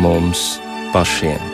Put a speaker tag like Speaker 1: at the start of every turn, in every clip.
Speaker 1: mums pašiem.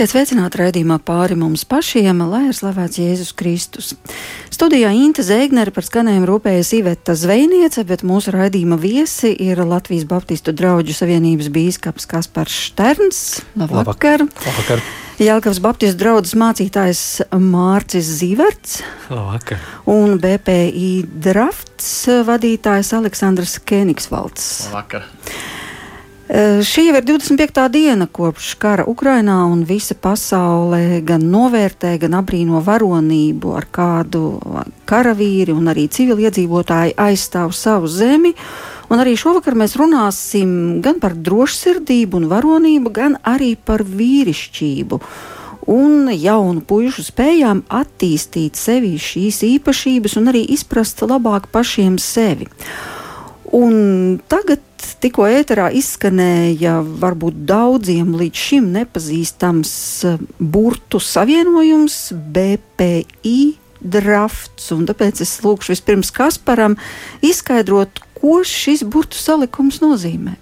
Speaker 2: Esiet sveicināti raidījumā pāri mums pašiem, lai ir slavēts Jēzus Kristus. Studijā Inte Zēgnere par skanējumu rūpējas Iveta Zvejniece, bet mūsu raidījuma viesi ir Latvijas Baptistu draugu savienības bīskaps Kaspars Šterns.
Speaker 3: Labvakar! Labvakar.
Speaker 2: Jēlkavas Baptistu draugs mācītājs Mārcis Zīverts.
Speaker 3: Labvakar.
Speaker 2: Un BPI drafts vadītājs Aleksandrs Kēnigsvalds.
Speaker 4: Labvakar.
Speaker 2: Eh, šī jau ir 25. diena kopš kara Ukrainā, un visa pasaule gan novērtē, gan apbrīno varonību, ar kādu karavīri un arī civiliedzīvotāji aizstāv savu zemi. Un arī šovakar mēs runāsim gan par drošsirdību un varonību, gan arī par vīrišķību un jaunu puišu spējām attīstīt sevi šīs īpašības un arī izprast labāk pašiem sevi. Un tagad tikko ēterā izskanēja varbūt daudziem līdz šim nepazīstams eh, burtu savienojums BPI drafts. Tāpēc es lūkšu vispirms Kasparam izskaidrot, ko šis burtu salikums nozīmē.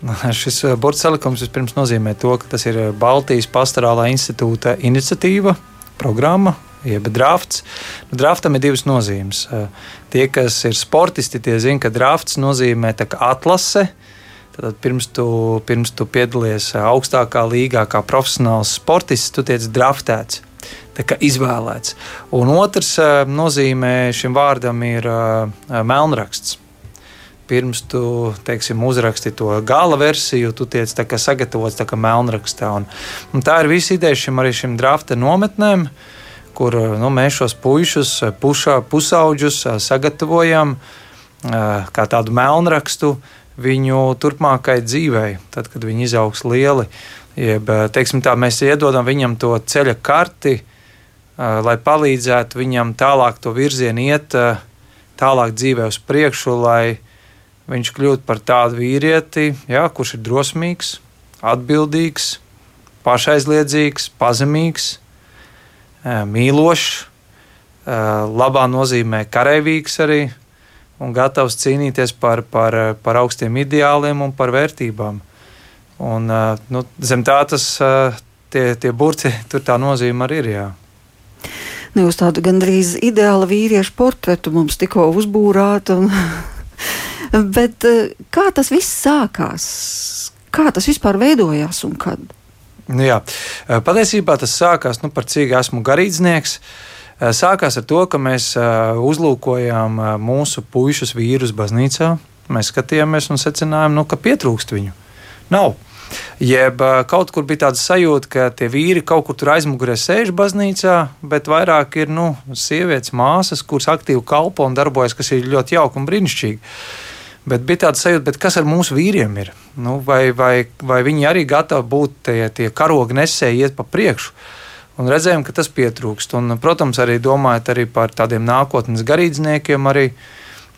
Speaker 3: Nu, šis eh, burbuļu salikums vispirms nozīmē to, ka tas ir Baltijas pastorālā institūta iniciatīva, programma, jeb drafts. Nu, draftam ir divas nozīmes. Eh, tie, kas ir sportisti, tie zina, ka drafts nozīmē atlase. Tad pirms tu, pirms tu piedalies augstākā līgā, kā profesionāls sportists, tu tiec draftēts. Izvēlēts. Un otrs eh, nozīmē šim vārdam ir eh, melnraksts pirms tu teiksim, uzraksti to gala versiju, tu tiec sagatavots melnrakstā. Un, un tā ir visa ideja šim arī šim drafta nometnēm. Uh, kur nu, mēs šos puišus, pušā, pusauģus sagatavojam kā tādu melnrakstu viņu turpmākajai dzīvei, tad, kad viņi izaugs lieli. Jeb, teiksim, tā, mēs iedodam viņam to ceļa karti, lai palīdzētu viņam tālāk to virzienu iet, tālāk dzīvē uz priekšu, lai viņš kļūtu par tādu vīrieti, jā, kurš ir drosmīgs, atbildīgs, pašaizliedzīgs, pazemīgs, mīlošs, labā nozīmē karavīgs arī un gatavs cīnīties par, par, par augstiem ideāliem un par vērtībām. Un, nu, zem tā tas tie, tie burti, tur tā nozīme arī ir. Jā.
Speaker 2: Nu, jūs tādu gandrīz ideālu vīriešu portretu mums tikko uzbūrāt. Un... Bet kā tas viss sākās? Kā tas vispār veidojās un kad?
Speaker 3: Nu, jā. Patiesībā tas sākās nu, par cik esmu garīdznieks. Sākās ar to, ka mēs uzlūkojām mūsu puikas vīrus baznīcā. Mēs skatījāmies un secinājām, nu, ka pietrūkst viņu. Nav. Jeb kaut kur bija tāda sajūta, ka tie vīri kaut kur tur aizmugurē sēž baznīcā, bet vairāk ir nu, sievietes, māsas, kuras aktīvi kalpo un darbojas, kas ir ļoti jauki un brīnišķīgi. Bet bija tāds sajūta, kas ar mūsu vīriem ir? Nu, vai, vai, vai viņi arī gatavi būt tie, tie karogi nesēji, iet pa priekšu? Un redzējām, ka tas pietrūkst. Un, protams, arī domājot arī par tādiem nākotnes garīdzniekiem, arī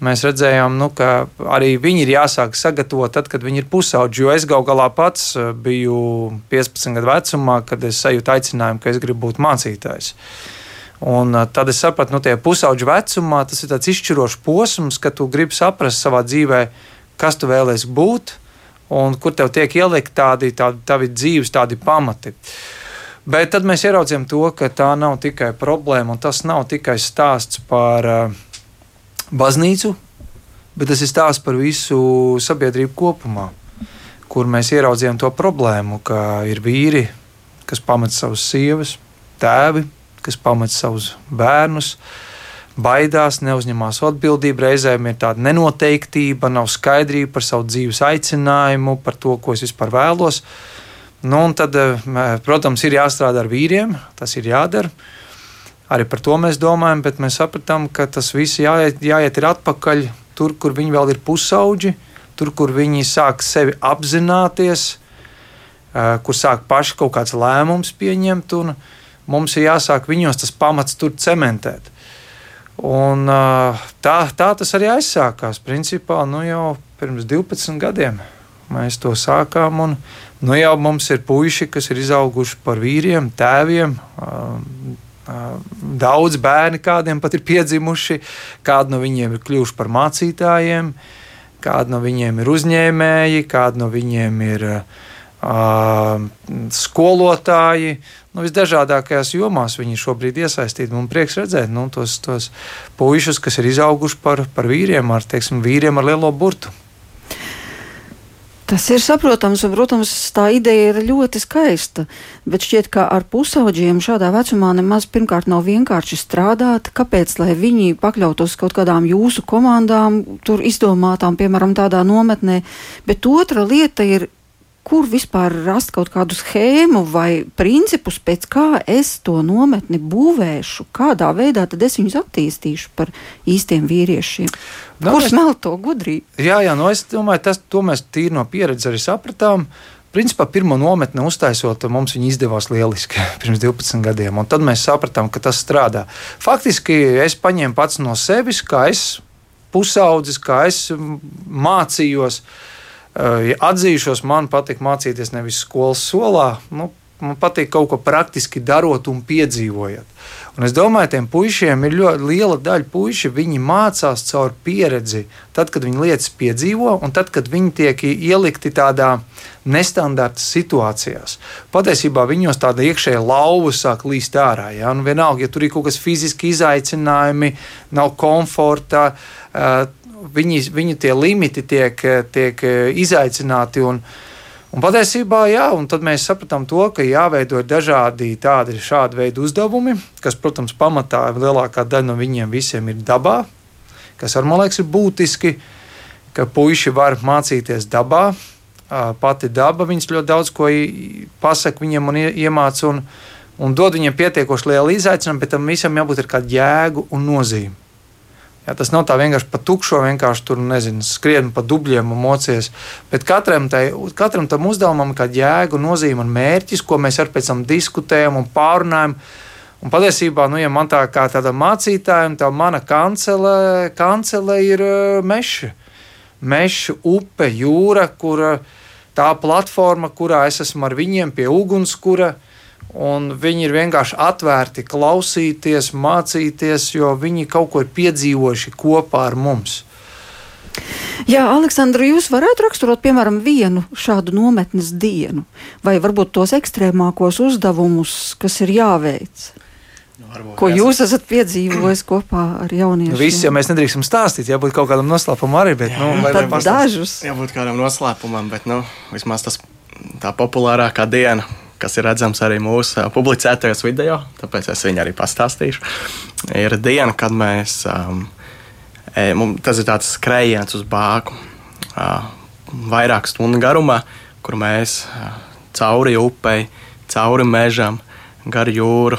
Speaker 3: mēs redzējām, nu, ka arī viņi ir jāsāk sagatavot tad, kad viņi ir pusauģi. Jo es gal galā pats eh, biju 15 gadu vecumā, kad es sajūtu aicinājumu, ka es gribu būt mācītājs. Un tad es sapratu, ka nu, pusauģu vecumā tas ir tāds izšķirošs posms, kad tu gribi saprast savā dzīvē, kas tu vēlēsies būt un kur tev tiek ielikt tādi, tādi tavi dzīves tādi pamati. Bet tad mēs ieraudzījām to, ka tā nav tikai problēma, un tas nav tikai stāsts par uh, baznīcu, bet tas ir stāsts par visu sabiedrību kopumā, kur mēs ieraudzījām to problēmu, ka ir vīri, kas pamet savas sievas, tēvi, kas pamet savus bērnus, baidās, neuzņemās atbildību, reizēm ir tāda nenoteiktība, nav skaidrība par savu dzīves aicinājumu, par to, ko es vispār vēlos. Nu, tad, protams, ir jāstrādā ar vīriem, tas ir jādara. Arī par to mēs domājam, bet mēs sapratām, ka tas viss jāiet, jāiet ir atpakaļ tur, kur viņi vēl ir pusauģi, tur, kur viņi sāk sevi apzināties, kur sāk paši kaut kāds lēmums pieņemt, un mums ir jāsāk viņos tas pamats tur cementēt. Un, tā, tā tas arī aizsākās. Principā nu jau pirms 12 gadiem mēs to sākām. Un, nu jau mums ir puiši, kas ir izauguši par vīriem, tēviem. Daudz bērni, kādiem pat ir piedzimuši, kādi no viņiem ir kļuvuši par mācītājiem, kādi no viņiem ir uzņēmēji, kādi no viņiem ir uh, skolotāji. Nu, visdažādākajās jomās viņi šobrīd ir iesaistīti. Man prieks redzēt nu, tos, tos puišus, kas ir izauguši par, par vīriem, ar, teiksim, vīriem ar lielo burtu.
Speaker 2: Tas ir saprotams, un, protams, tā ideja ir ļoti skaista. Bet šķiet, ka ar pusauģiem šādā vecumā nemaz pirmkārt nav vienkārši strādāt. Kāpēc, lai viņi pakļautos kaut kādām jūsu komandām, tur izdomātām, piemēram, tādā nometnē? Bet otra lieta ir kur vispār rast kaut kādu schēmu vai principus, pēc kā es to nometni būvēšu, kādā veidā tad es viņus attīstīšu par īstiem vīriešiem. Nu, Kurš mel to gudrību?
Speaker 3: Jā, jā, nu es domāju, tas, mēs tīri no pieredzes arī sapratām. Principā pirmo nometni uztaisot, mums viņa izdevās lieliski pirms 12 gadiem. Tad mēs sapratām, ka tas strādā. Faktiski es paņēmu pats no sevis, kā es pusaudzis, kā es mācījos. Uh, Ja atzīšos, man patīk mācīties nevis skolas solā, nu, man patīk kaut ko praktiski darot un piedzīvojot. Un es domāju, tiem puišiem ir ļoti liela daļa puiši. Viņi mācās caur pieredzi, tad, kad viņi lietas piedzīvo, un tad, kad viņi tiek ielikti tādā nestandarta situācijās. Patiesībā viņos tāda iekšējā lauva sāk līst ārā. Ja? Nu, vienalga, ja tur ir kaut kas fiziski izaicinājumi, nav komforta. Uh, viņi, viņu tie limiti tiek, tiek izaicināti. Un, un patiesībā, jā, un tad mēs sapratām to, ka jāveido dažādi tādi šādi veidi uzdevumi, kas, protams, pamatā lielākā daļa no viņiem visiem ir dabā, kas ar man liekas ir būtiski, ka puiši var mācīties dabā. Pati daba viņus ļoti daudz ko pasaka viņiem un iemāca un, un dod viņiem pietiekoši lielu izaicinājumu, bet tam visam jābūt ar kādu jēgu un nozīmi. Ja, tas nav tā vienkārši pa tukšo, vienkārši tur nezinu, skrien pa dubļiem un mocies. Bet katram, tai, katram tam uzdevumam ir kāda jēga, nozīme un mērķis, ko mēs ar pēc tam diskutējam un pārunājam. Un patiesībā, nu, ja man tā kā tāda mācītāja, un tā mana kancele, kancele ir meša. Meša, upe, jūra, kur tā platforma, kurā es esmu ar viņiem pie ugunskura. kura Un viņi ir vienkārši atvērti klausīties, mācīties, jo viņi kaut ko ir piedzīvojuši kopā ar mums.
Speaker 2: Jā, Aleksandra, jūs varētu raksturot, piemēram, vienu šādu nometnes dienu, vai varbūt tos ekstrēmākos uzdevumus, kas ir jāveic. Nu, varbūt, Ko jūs jāsaka. esat piedzīvojis kopā ar jauniešiem?
Speaker 3: Nu, Visi jau mēs nedrīkstam stāstīt, jābūt kaut kādam noslēpumam arī, bet, jā, nu,
Speaker 2: vai, vai dažus.
Speaker 4: Jābūt kādam noslēpumam, bet, nu, vismaz tas tā populārākā diena, kas ir redzams arī mūsu publicētajos video, tāpēc es viņu arī pastāstīšu. Ir diena, kad mēs, um, e, tas ir tāds skrējiens uz bāku, uh, vairāk stundu garumā, kur mēs uh, cauri upei, cauri mežam, gar jūru,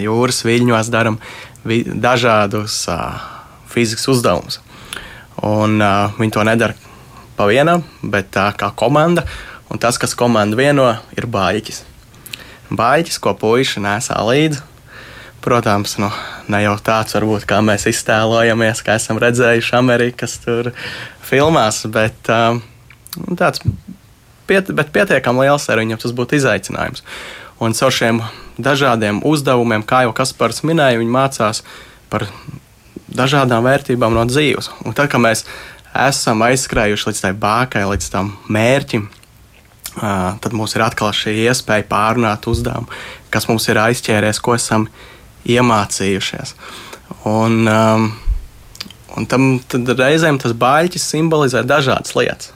Speaker 4: jūras viļņos darām dažādus uh, fizikas uzdevumus. Un, uh, viņi to nedara pa vienam, bet uh, kā komanda. Un tas, kas komandu vieno, ir bāķis. Bāķis, ko puiši nesā līdzi. Protams, nu, ne jau tāds, varbūt, kā mēs iztēlojamies, kā esam redzējuši Amerikas filmās, bet um, tāds piet, bet pietiekami liels ar viņam tas būtu izaicinājums. Un caur šiem dažādiem uzdevumiem, kā jau Kaspars minēja, viņi mācās par dažādām vērtībām no dzīves. Un tad, kad mēs esam aizskrējuši līdz tai bākai, līdz tam mērķim, tad mums ir atkal šī iespēja pārunāt uzdevumu, kas mums ir aizķēries, ko esam iemācījušies. Un, un tam reizēm tas baļķis simbolizē dažādas lietas.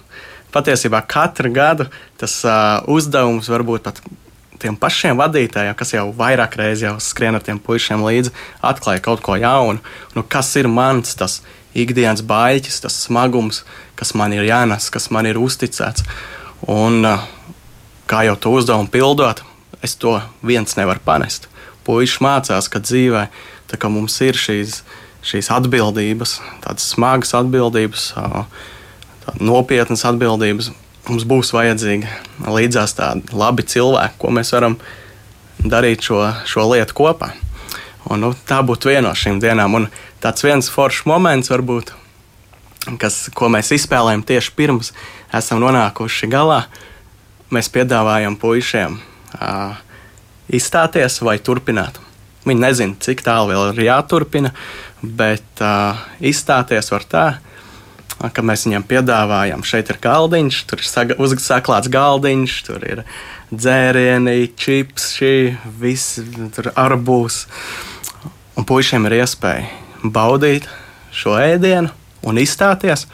Speaker 4: Patiesībā katru gadu tas uh, uzdevums var būt pat tiem pašiem vadītājiem, kas jau vairāk reizes jau skrien ar tiem puišiem līdzi, atklāja kaut ko jaunu. Nu, kas ir mans tas ikdienas baļķis, tas smagums, kas man ir jānes, kas man ir uzticēts. Un, kā jau to uzdevumu pildot, es to viens nevaru panest. Puisši mācās, ka dzīvē ka mums ir šīs, šīs atbildības, tādas smagas atbildības, nopietnas atbildības mums būs vajadzīgi līdzās tādi labi cilvēki, ko mēs varam darīt šo, šo lietu kopā. Un, nu, tā būtu viena no šīm dienām. Un tāds viens foršs moments, varbūt, kas, ko mēs izspēlējam tieši pirms esam nonākuši galā, mēs piedāvājam puišiem uh, izstāties vai turpināt. Viņi nezina, cik tālu vēl ir jāturpina, bet uh, izstāties var tā, ka mēs viņam piedāvājam, šeit ir galdiņš, tur ir uzsaklāts galdiņš, tur ir dzērieni, čips, šī viss, tur arbūs. Un puišiem ir iespēja baudīt šo ēdienu un izstāties,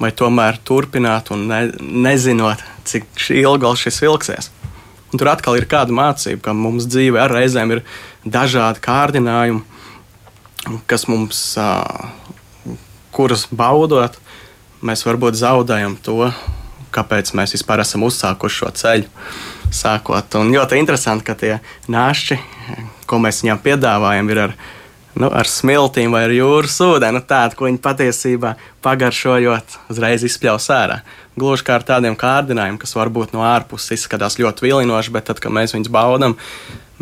Speaker 4: vai tomēr turpināt un ne, nezinot, cik ilgi šis vilksies. Un tur atkal ir kāda mācība, ka mums dzīve ar reizēm ir dažādi kārdinājumi, kas mums kuras baudot, mēs varbūt zaudējam to, kāpēc mēs vispār esam uzsākuši šo ceļu. Sākot. Un ļoti interesanti, ka tie nāšķi, ko mēs viņiem piedāvājam, ir ar, nu, ar smiltīm vai ar jūras ūdeni. Nu, tādu, ko viņi patiesībā pagaršojot, uzreiz izspļaus ārā. Gluži kā ar tādiem kārdinājumiem, kas varbūt no ārpuses izskatās ļoti vilinoši, bet tad, kad mēs viņus baudām,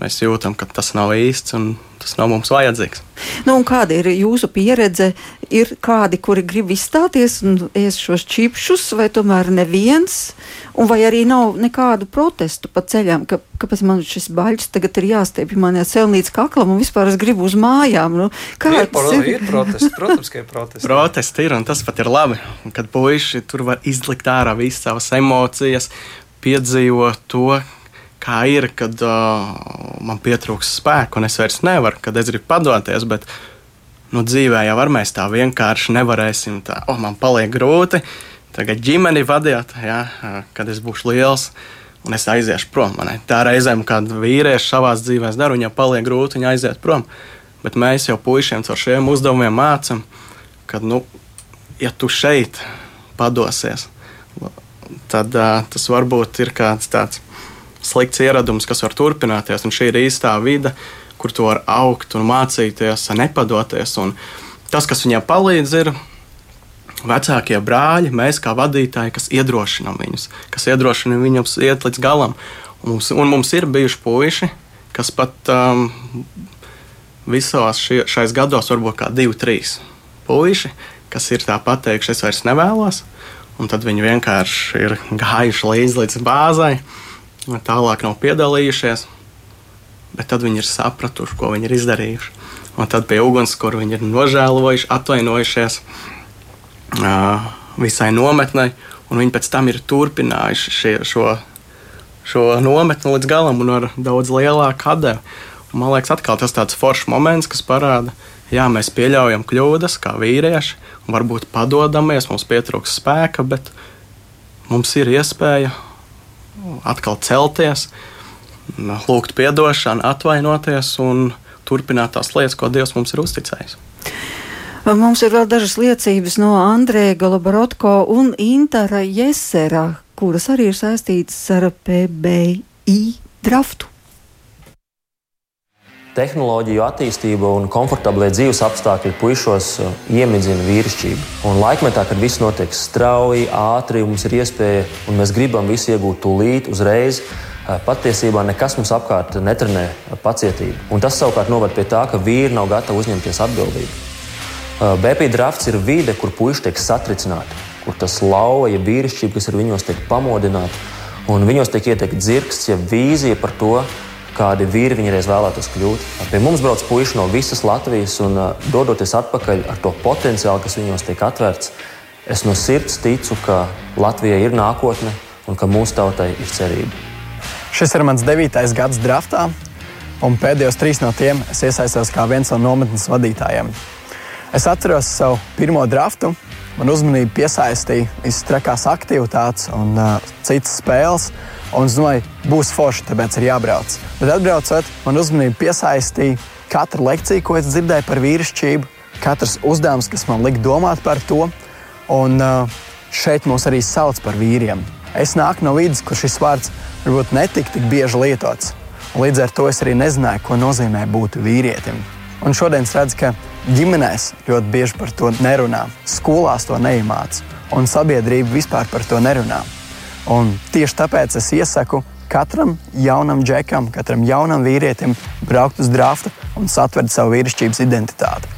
Speaker 4: mēs jūtam, ka tas nav īsts un tas nav mums vajadzīgs.
Speaker 2: Nu, kāda ir jūsu pieredze? Ir kādi, kuri grib izstāties un ēst šos čipšus, vai tomēr neviens? Un vai arī nav nekādu protestu pa ceļām, ka, kāpēc man šis baļķis tagad ir jāstiepj man sev līdz kaklam un vispār es gribu uz mājām? Nu,
Speaker 3: ir, pro, ir? ir protesti, protams, ka ir protesti.
Speaker 4: protesti ir, un tas pat ir labi, kad puiši tur var izlikt ārā visas savas emocijas, piedzīvot to, kā ir, kad uh, man pietrūks spēku un es vairs nevaru, kad es gribu padoties. Bet nu, dzīvē jau var mēs tā vienkārši nevarēsim. Tā, oh, man paliek grūti. Tagad ģimeni vadīt, ja, kad es būšu liels. Un es aiziešu prom. Man. Tā reizēm, kad vīrieši savā dzīvē dara, viņam paliek grūti, viņi aiziet prom. Bet mēs jau puišiem ar šiem uzdevumiem mācām, ka, nu, ja tu šeit padosies, tad uh, tas varbūt ir kāds tāds slikts ieradums, kas var turpināties. Un šī ir īstā vide, kur tu vari augt un mācīties, nepadoties. Un tas, kas viņam palīdz, ir vecākie brāļi, mēs kā vadītāji, kas iedrošinām viņus, kas iedrošina viņus iet līdz galam. Un mums, un mums ir bijuši puiši, kas pat um, visos šie, šais gados, varbūt kā divi, trīs puiši, kas ir tā pateikuši, es vairs nevēlos. Un tad viņi vienkārši ir gājuši līdz, līdz bāzai tālāk nav piedalījušies, bet tad viņi ir sapratuši, ko viņi ir izdarījuši. Un tad pie ugunskura viņi ir nožēlojuši, atvainojušies uh, visai nometnei, un viņi pēc tam ir turpinājuši šie, šo, šo nometni līdz galam un ar daudz lielāku atdevi. Un, man liekas, atkal tas tāds foršs moments, kas parāda, jā, mēs pieļaujam kļūdas kā vīrieši, un varbūt padodamies, mums pietrūks spēka, bet mums ir iespēja atkal celties, lūgt atdošanu, atvainoties un turpināt tās lietas, ko Dievs mums ir uzticējis.
Speaker 2: Mums ir vēl dažas liecības no Andrēja Galabarotko un Intara Jesera, kuras arī ir saistītas ar PBI draftu
Speaker 1: tehnoloģiju attīstība un komfortablie dzīves apstākļi puišos uh, iemidzina vīrišķību. Un laikmetā, kad viss notiek strauji, ātri, mums ir iespēja un mēs gribam visu iegūt tūlīt, uzreiz, uh, patiesībā nekas mums apkārt netrenē pacietību. Un tas savukārt noved pie tā, ka vīri nav gatavi uzņemties atbildību. Uh, BP drafts ir vide, kur puiši tiek satricināti, kur tas lauva, vīrišķība, kas ir viņos, tiek pamodināta, un viņos tiek ieteikta dzirksts, ja vīzija par to, kādi vīri viņi reiz vēlētos kļūt. Pie mums brauc puiši no visas Latvijas, un uh, dodoties atpakaļ ar to potenciālu, kas viņos tiek atvērts, es no sirds ticu, ka Latvijai ir nākotne un ka mūsu tautai ir cerība.
Speaker 5: Šis ir mans devītais gads draftā, un pēdējos trīs no tiem es iesaistos kā viens no nometnes vadītājiem. Es atceros savu pirmo draftu, man uzmanību piesaistīja visas trakās aktivitātes un uh, citas spēles. Un es domāju, būs forši, tāpēc ir jābrauc. Bet atbraucot, man uzmanību piesaistīja katra lekcija, ko es dzirdēju par vīrišķību, katrs uzdevums, kas man lika domāt par to. Un uh, šeit mūs arī sauc par vīriem. Es nāku no vidas, kur šis vārds varbūt netika tik bieži lietots. Līdz ar to es arī nezināju, ko nozīmē būt vīrietim. Un šodien es redzu, ka ģimenēs ļoti bieži par to nerunā, skolās to neiemācās, un sabiedrība vispār par to nerunā. Un tieši tāpēc es iesaku katram jaunam džekam, katram jaunam vīrietim braukt uz draftu un satvert savu vīrišķības identitāti.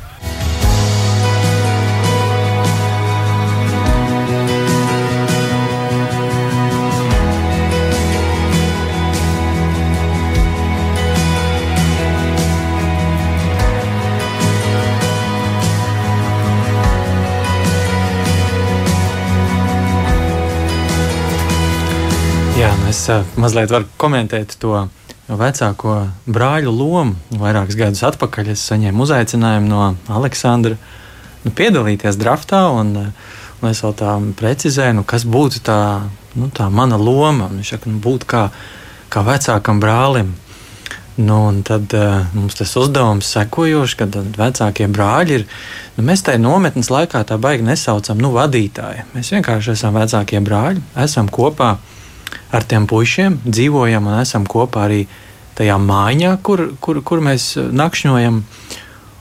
Speaker 6: Mazliet varu komentēt to vecāko brāļu lomu. Vairākus gadus atpakaļ es saņēmu uzaicinājumu no Aleksandra nu, piedalīties draftā. Un, un es vēl tā precizēju, nu, kas būtu tā, nu, tā mana loma. Viņš saka, nu, būt kā, kā vecākam brālim. Nu, tad uh, mums tas uzdevums sekojošs, kad vecākie brāļi ir. Nu, mēs tajā nometnes laikā tā baigi nesaucam, nu, vadītāji. Mēs vienkārši esam vecākie brāļi, esam kopā ar tiem puišiem, dzīvojam un esam kopā arī tajā mājā, kur, kur, kur mēs nakšņojam.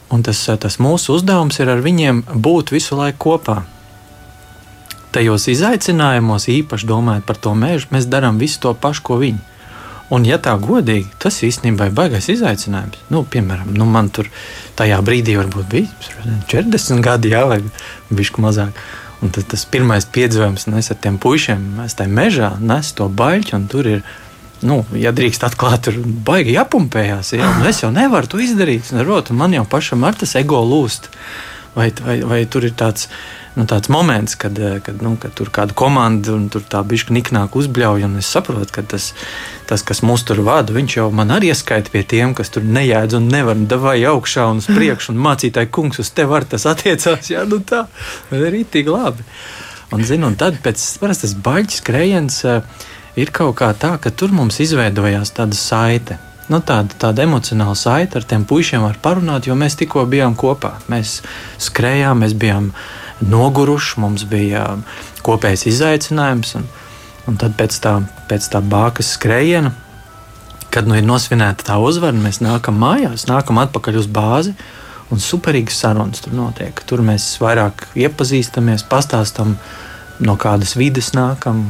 Speaker 6: Un tas, tas mūsu uzdevums ir ar viņiem būt visu laiku kopā. Tajos izaicinājumos, īpaši domājot par to mēžu, mēs darām visu to pašu, ko viņi. Un, ja tā godīgi, tas īstenībā ir baisais izaicinājums. Nu, piemēram, nu, man tur tajā brīdī varbūt bija 40 gadi, jā, vai bišķi mazāk. Un tas, tas pirmais piedzīvojums, nu, es ar tiem puišiem, mēs tajā mežā nesu to baļķi, un tur ir, nu, ja drīkst atklāt, tur baigi jāpumpējās. Ja? Un es jau nevaru to izdarīt, un, rot, un man jau pašam ar tas ego lūst. Vai, vai, vai tur ir tāds nu, tāds moments, kad, eh, kad, nu, kad tur kāda komanda un tur tā bišķi niknāk uzbļauj. Es saprotu, ka tas, tas, kas mūs tur vada, viņš jau man arī ieskaita pie tiem, kas tur nejēdz un nevar davai augšā un uz priekšu. Un mācītāji kungs uz tevi var tas attiecās. Jā, nu tā, arī tik labi. Un, zinu, un tad pēc parasti tas baļķis skrējiens uh, ir kaut kā tā, ka tur mums izveidojās tāda saite nu, tāda, tāda emocionāla saite ar tiem puišiem var parunāt, jo mēs tikko bijām kopā. Mēs skrējām, mēs bijām noguruši, mums bija kopējs izaicinājums. Un, un tad pēc tā, pēc tā bākas skrējiena, kad nu ir nosvinēta tā uzvara, mēs nākam mājās, nākam atpakaļ uz bāzi. Un superīgas sarunas tur notiek. Tur mēs vairāk iepazīstamies, pastāstām, no kādas vidas nākam,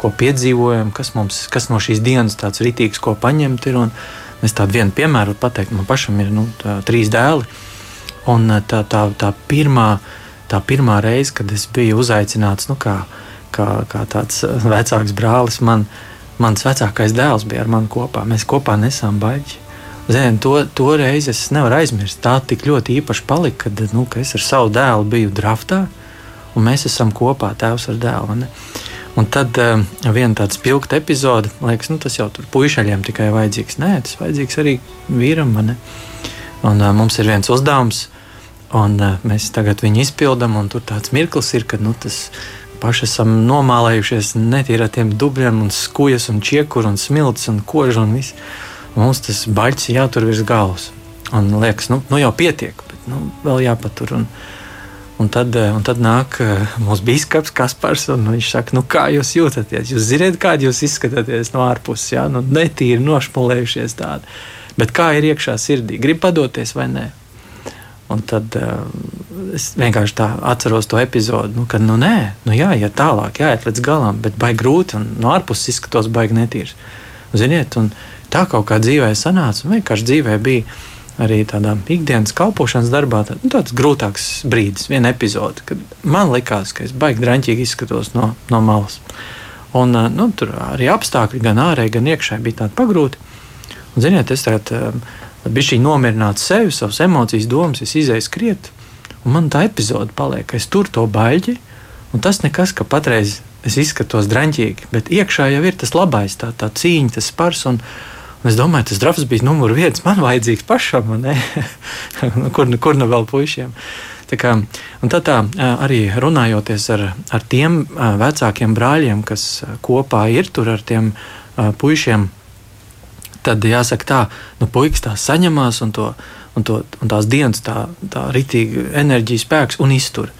Speaker 6: ko piedzīvojam, kas, mums, kas no šīs dienas tāds rītīgs, ko paņemt. Ir, es tādu vienu piemēru pateikt, man pašam ir nu, tā, trīs dēli. Un tā, tā, tā pirmā tā pirmā reize, kad es biju uzaicināts, nu, kā, kā, kā tāds uh, vecāks brālis, man, mans vecākais dēls bija ar mani kopā. Mēs kopā nesām baigi. Ziniet, to, to reizi es nevaru aizmirst. Tā tik ļoti īpaši palika, kad, nu, ka es ar savu dēlu biju draftā, un mēs esam kopā, tēvs ar dēlu. Ne? Un tad uh, viena tāda spilgta epizode, liekas, nu, tas jau tur puišaļiem tikai vajadzīgs. Nē, tas vajadzīgs arī vīram. Un, uh, mums ir viens uzdevums, uh, Un, uh, mēs tagad viņu izpildām, un tur tāds mirklis ir, kad nu, tas paši esam nomālējušies netīri ar tiem dubļiem, un skujas, un čiekuri, un smilts, un kožu un viss. Mums tas baļķis jātur virs galvas. Un liekas, nu, nu jau pietiek, bet nu, vēl jāpatur. Un, Un tad, un tad nāk mūsu biskups Kaspars, un viņš saka, nu, kā jūs jūtaties? Jūs zināt, kādi jūs izskatāties no ārpuses, ja? nu, netīri nošpulējušies tādi. Bet kā ir iekšā sirdī? Grib padoties vai nē? Un tad uh, es vienkārši tā atceros to epizodi, nu, kad, nu, nē, nu, jā, iet tālāk, jāiet līdz galam, bet baigi grūti un no ārpuses izskatos baigi netīrs. Ziniet, un tā kaut kā dzīvē sanāca, un vienkārši dzīvē bija arī tādā ikdienas kalpošanas darbā, tā, nu, tāds grūtāks brīdis, viena epizode, kad man likās, ka es baigi drāmīgi izskatos no, no malas. Un, uh, nu, tur arī apstākļi, gan ārēji, gan iekšēji bija tādi pagrūti. Un, ziniet, es tagad. Uh, bija šī nomierināta sevi, savas emocijas, domas, es izēju skriet, un man tā epizode paliek, es tur to baļķi, un tas nekas, ka patreiz es izskatos draņķīgi, bet iekšā jau ir tas labais, tā, tā cīņa, tas spars. Un, un es domāju, tas drafts bija numur viens, man vajadzīgs pašam, kur, kur nu vēl puišiem.
Speaker 3: Tā kā, tad tā, arī runājoties ar, ar tiem vecākiem brāļiem, kas kopā ir tur ar tiem puišiem, tad jāsaka tā, nu, puikas tā saņemās un, to, un, to, un tās dienas tā, tā ritīgi enerģijas spēks un iztur.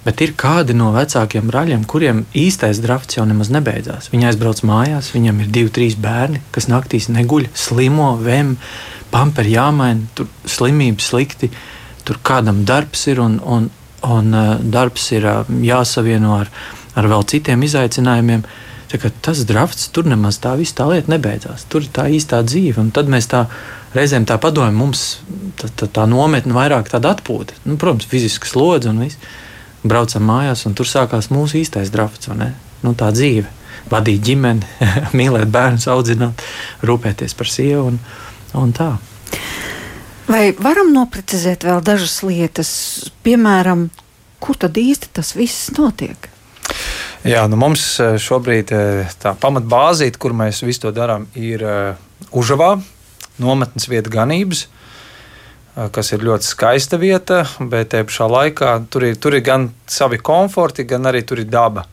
Speaker 3: Bet ir kādi no vecākiem brāļiem, kuriem īstais drafts jau nemaz nebeidzās. Viņi aizbrauc mājās, viņam ir divi, trīs bērni, kas naktīs neguļ, slimo, vem, pamperi jāmaina, tur slimības slikti. Uh, tur kādam darbs ir un, un, un uh, darbs ir uh, jāsavieno ar, ar vēl citiem izaicinājumiem. Tas drafts tur nemaz tā viss tā lieta nebeidzās. Tur ir tā īstā dzīve. Un tad mēs tā reizēm tā padomājam, mums tā, tā, tā nometne vairāk tāda atpūta. Nu, protams, fiziska slodze un viss. Braucam mājās, un tur sākās mūsu īstais drafts. Nu, tā dzīve. Vadīt ģimeni, mīlēt bērnus, audzināt, rūpēties par sievu un, un tā.
Speaker 2: Vai varam noprecizēt vēl dažas lietas, piemēram, kur tad īsti tas viss notiek?
Speaker 3: Jā, nu mums e, šobrīd e, tā pamatbāzīte, kur mēs visu to darām, ir e, Užavā, nometnes vieta ganības, kas ir ļoti skaista vieta, bet te pašā laikā tur ir, tur ir gan savi komforti, gan arī tur ir daba.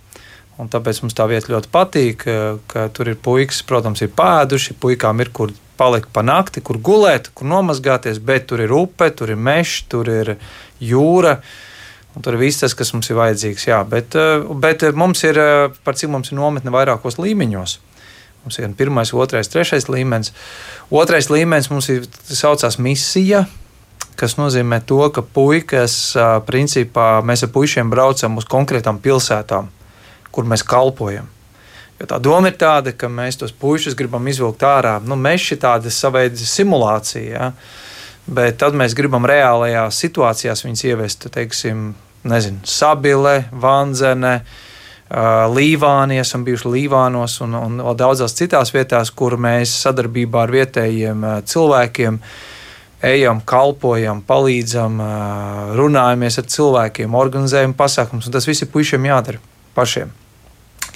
Speaker 3: Un tāpēc mums tā vieta ļoti patīk, ka tur ir puikas, protams, ir pēduši, puikām ir kur palikt pa nakti, kur gulēt, kur nomazgāties, bet tur ir upe, tur ir mežs, tur ir jūra. Un tur viss tas, kas mums ir vajadzīgs. Jā, bet, eh, bet mums ir, eh, par cik mums ir nometne vairākos līmeņos. Mums ir gan pirmais, otrais, trešais līmenis. Otrais līmenis mums ir saucās misija, kas nozīmē to, ka puikas, eh, principā mēs ar puišiem braucam uz konkrētām pilsētām, kur mēs kalpojam. Jo tā doma ir tāda, ka mēs tos puikas gribam izvilkt ārā. Nu, mēs šī tāda savaida simulācija, ja? bet tad mēs gribam reālajās situācijās viņus ievest, teiksim, nezinu, Sabile, Vanzene. Līvāni, esam bijuši Līvānos un, un vēl daudzās citās vietās, kur mēs sadarbībā ar vietējiem cilvēkiem ejam, kalpojam, palīdzam, runājamies ar cilvēkiem, organizējam pasākumus. Tas viss ir puišiem jādara pašiem.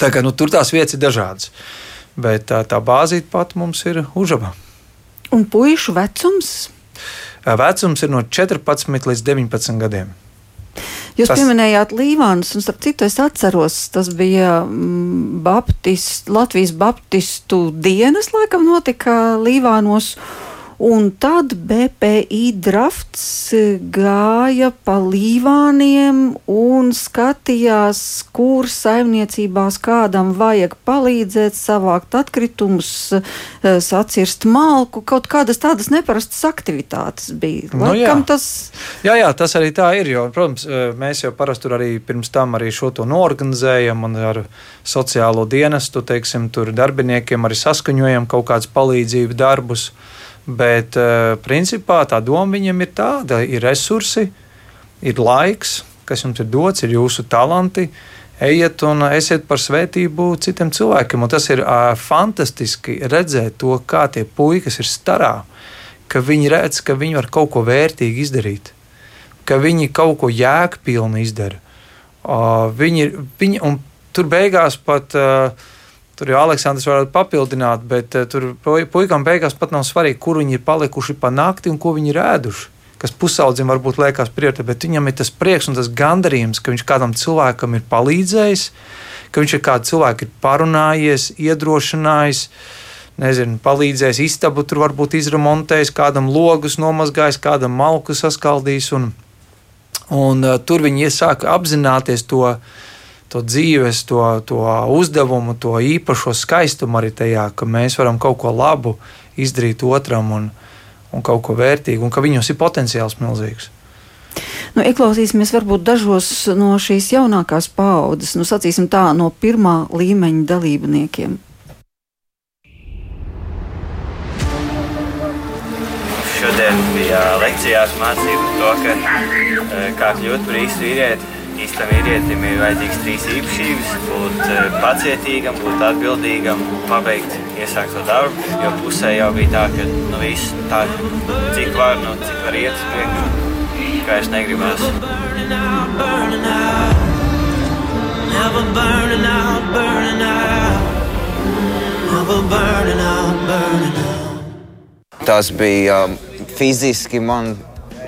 Speaker 3: Tā kā, nu, tur tās vietas ir dažādas. Bet tā, tā bāzīte pat mums ir užaba.
Speaker 2: Un puišu vecums?
Speaker 3: Vecums ir no 14 līdz 19 gadiem.
Speaker 2: Jūs tas... pieminējāt Līvānus, un starp citu es atceros, tas bija mm, Baptist, Latvijas Baptistu dienas, laikam notika Līvānos. Un tad BPI drafts gāja pa līvāniem un skatījās, kur saimniecībās kādam vajag palīdzēt, savākt atkritumus, eh, sacirst malku. Kaut kādas tādas neparastas aktivitātes bija. Nu,
Speaker 3: jā. Tas... jā, jā, tas arī tā ir. Jo, protams, eh, mēs jau parasti tur arī pirms tam arī šo to norganizējam un ar sociālo dienestu, teiksim, tur darbiniekiem arī saskaņojam kaut kādas palīdzības darbus. Bet, uh, principā, tā doma viņam ir tāda: ir resursi, ir laiks, kas jums ir dots, ir jūsu talanti. Ejiet un esiet par svētību citiem cilvēkiem. Un tas ir uh, fantastiski redzēt to, kā tie puikas ir starā, ka viņi redz, ka viņi var kaut ko vērtīgu izdarīt, ka viņi kaut ko jēgpilnu izdara. Uh, viņi, viņi, un tur beigās pat uh, Tur jau Aleksandrs varētu papildināt, bet uh, tur puikām beigās pat nav svarīgi, kur viņi ir palikuši pa nakti un ko viņi ir ēduši. Kas pusaudzim varbūt liekas prioritāte, bet viņam ir tas prieks un tas gandarījums, ka viņš kādam cilvēkam ir palīdzējis, ka viņš ar kādu cilvēku ir parunājies, iedrošinājis nezinu, palīdzējis istabu, tur varbūt izremontējis, kādam logus nomazgājis, kādam malku saskaldījis. Un, un, uh, tur viņi iesāka apzināties to to dzīves, to, to uzdevumu, to īpašo skaistumu arī tajā, ka mēs varam kaut ko labu izdarīt otram un, un kaut ko vērtīgu, un ka viņos ir potenciāls milzīgs.
Speaker 2: Nu, ieklausīsimies varbūt dažos no šīs jaunākās paaudzes, nu, sacīsim tā, no pirmā līmeņa dalībniekiem.
Speaker 7: Šodien bija lekcijās mācību to, ka, eh, kā kļūt par īstu vīrieti īstam vīrietim ir vajadzīgs trīs īpašības - būt eh, pacietīgam, būt atbildīgam, pabeigt iesākto darbu. Jo pusē jau bija tā, ka nu, viss tā, cik var, nu, cik var iet uz priekšu, kā es negribās. Never burning out, burning out. Never burning out, burning out. Tas bija um, fiziski man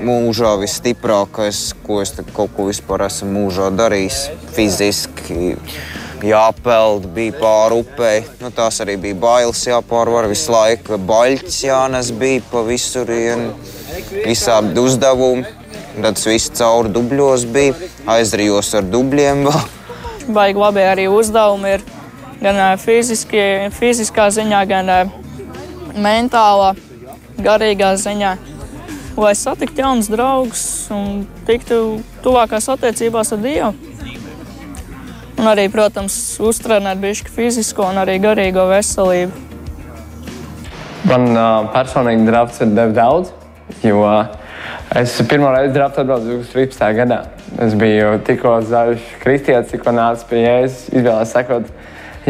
Speaker 8: mūžā visstiprākais, ko es kaut ko vispār esmu mūžā darījis. Fiziski jāpeld, bija pāri upei. Nu, tās arī bija bailes jāpārvar visu laiku. Baļķis jānes bija pa visurienu, visādi uzdevumi. Tad viss cauri dubļos bija, aizrijos ar dubļiem.
Speaker 9: Baigi labi arī uzdevumi ir gan fiziski, fiziskā ziņā, gan mentālā, garīgā ziņā. Lai satiktu jaunus draugus un tiktu tuvākās attiecībās ar Dievu. Un arī, protams, uztrenēt bišķi fizisko un arī garīgo veselību.
Speaker 10: Man uh, personīgi drafts ir devis daudz, jo uh, es pirmo reizi draftu atbraucu 2013. gadā. Es biju tikko zaļš kristietis, tikko nācis pie Jēzus, izvēlējos sekot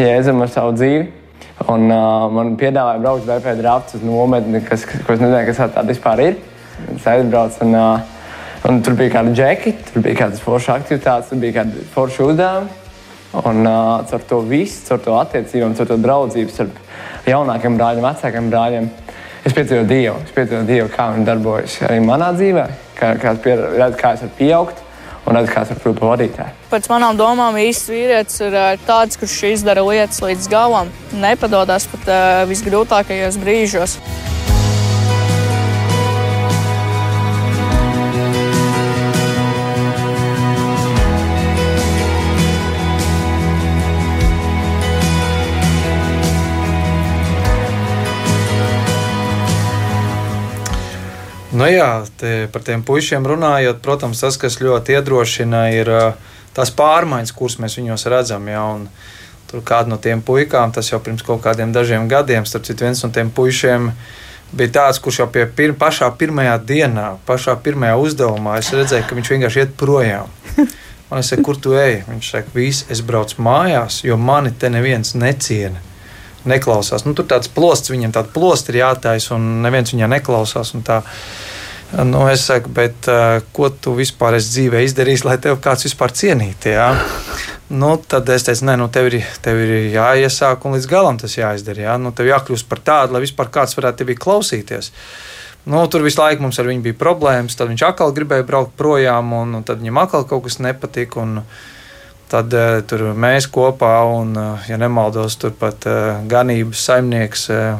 Speaker 10: Jēzum ar savu dzīvi. Un, uh, man piedāvāja braukt BP drafts uz nometni, kas, ko es nezināju, kas tā vispār ir. Es aizbraucu un, un tur bija kāda džeki, tur bija kādas foršas aktivitātes, tur bija kāda forša uzdevuma. Un uh, ar to visu, ar to attiecībām, ar to draudzību starp jaunākiem brāļiem, vecākiem brāļiem, es piedzīvoju Dievu. Es piedzīvoju Dievu, kā viņš darbojas arī manā dzīvē, kā, kā, es redzu, kā es varu pieaugt. Un redzu, kā es varu kļūt par vadītāju.
Speaker 9: Pēc manām domām, īsts vīrietis ir tāds, kurš izdara lietas līdz galam, nepadodas pat uh, visgrūtākajos brīžos.
Speaker 3: Nu jā, te, par tiem puišiem runājot, protams, tas, kas ļoti iedrošina, ir tās pārmaiņas, kuras mēs viņos redzam. Ja, tur kāda no tiem puikām, tas jau pirms kaut kādiem dažiem gadiem, starp citu, viens no tiem puišiem bija tāds, kurš jau pie pir, pašā pirmajā dienā, pašā pirmajā uzdevumā, es redzēju, ka viņš vienkārši iet projām. Man ir, kur tu ej? Viņš saka, viss, es braucu mājās, jo mani te neviens neciena neklausās. Nu, tur tāds plosts, viņam tāda plosta ir jātaisa, un neviens viņā neklausās. Nu, es saku, bet uh, ko tu vispār dzīvē izdarījis, lai tevi kāds vispār cienītu? Ja? Nu, tad es teicu, nē, nu, tev, ir, tev ir jāiesāk un līdz galam tas jāizdara. Ja? Nu, tev jākļūst par tādu, lai vispār kāds varētu tevi klausīties. Nu, tur visu laiku mums ar viņu bija problēmas. Tad viņš atkal gribēja braukt projām, un, un tad viņam atkal kaut kas nepatika. Un, Tad uh, tur mēs kopā, un, uh, ja nemaldos, turpat uh, ganības saimnieks, uh,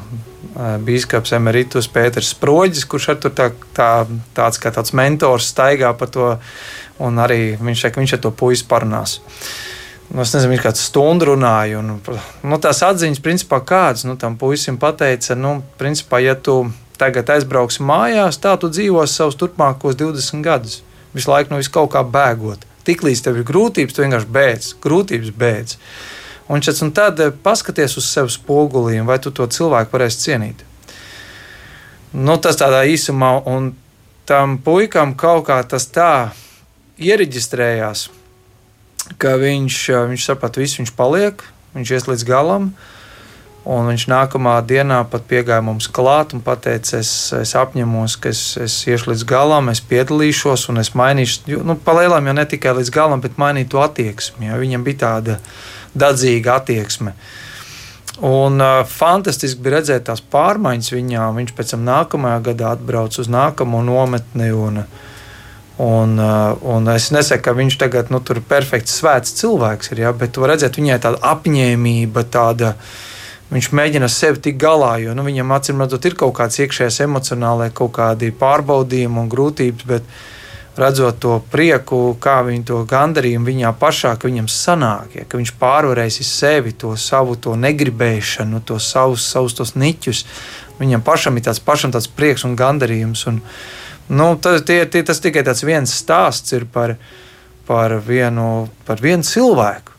Speaker 3: biskups Emeritus Pēters Sproģis, kurš ar tā, tā, tāds tāds mentors staigā pa to, un arī viņš viņš ar to puisi parunās. Nu, es nezinu, kādu stundu runāja. Un, nu, tās atziņas, principā, kādas nu, tam puisim pateica, nu, principā, ja tu tagad aizbrauksi mājās, tā tu dzīvosi savus turpmākos 20 gadus. Visu laiku no vis kaut kā bēgot. Tiklīdz tev ir grūtības, tu vienkārši beidz, grūtības beidz. Un, šats, un tad eh, paskaties uz sevi spogulī, vai tu to cilvēku varēsi cienīt. Nu, tas tādā īsumā, un tam puikam kaut kā tas tā ieriģistrējās, ka viņš, eh, viņš saprata, viss viņš paliek, viņš ies līdz galam. Uh, Un viņš nākamā dienā pat piegāja mums klāt un teica, es, es apņemos, ka es, es iešu līdz galam, es piedalīšos un es mainīšu, nu, palēlām jau ne tikai līdz galam, bet mainītu attieksmi. Ja? Viņam bija tāda dadzīga attieksme. Un uh, fantastiski bija redzēt tās pārmaiņas viņā. Viņš pēc tam nākamajā gadā atbrauca uz nākamo nometni. Un, Un, un es nesaku, ka viņš tagad nu, ir perfekts, svēts cilvēks, ir, ja, bet tu vari redzēt, viņai tāda apņēmība, tāda uh, viņš mēģina sevi tikt galā, jo nu, viņam acīm redzot, ir kaut kāds iekšējais emocionālais, kaut kādi pārbaudījumi un grūtības, bet redzot to prieku, kā viņa to gandarījumu viņā pašā, ka viņam sanāk, ja, ka viņš pārvarēs sevi, to savu to negribēšanu, to savus, savus tos niķus. Viņam pašam ir tāds, pašam tāds prieks un gandarījums. Un, nu, tas, tie, tie, tas tikai viens stāsts ir par, par, vienu, par vienu cilvēku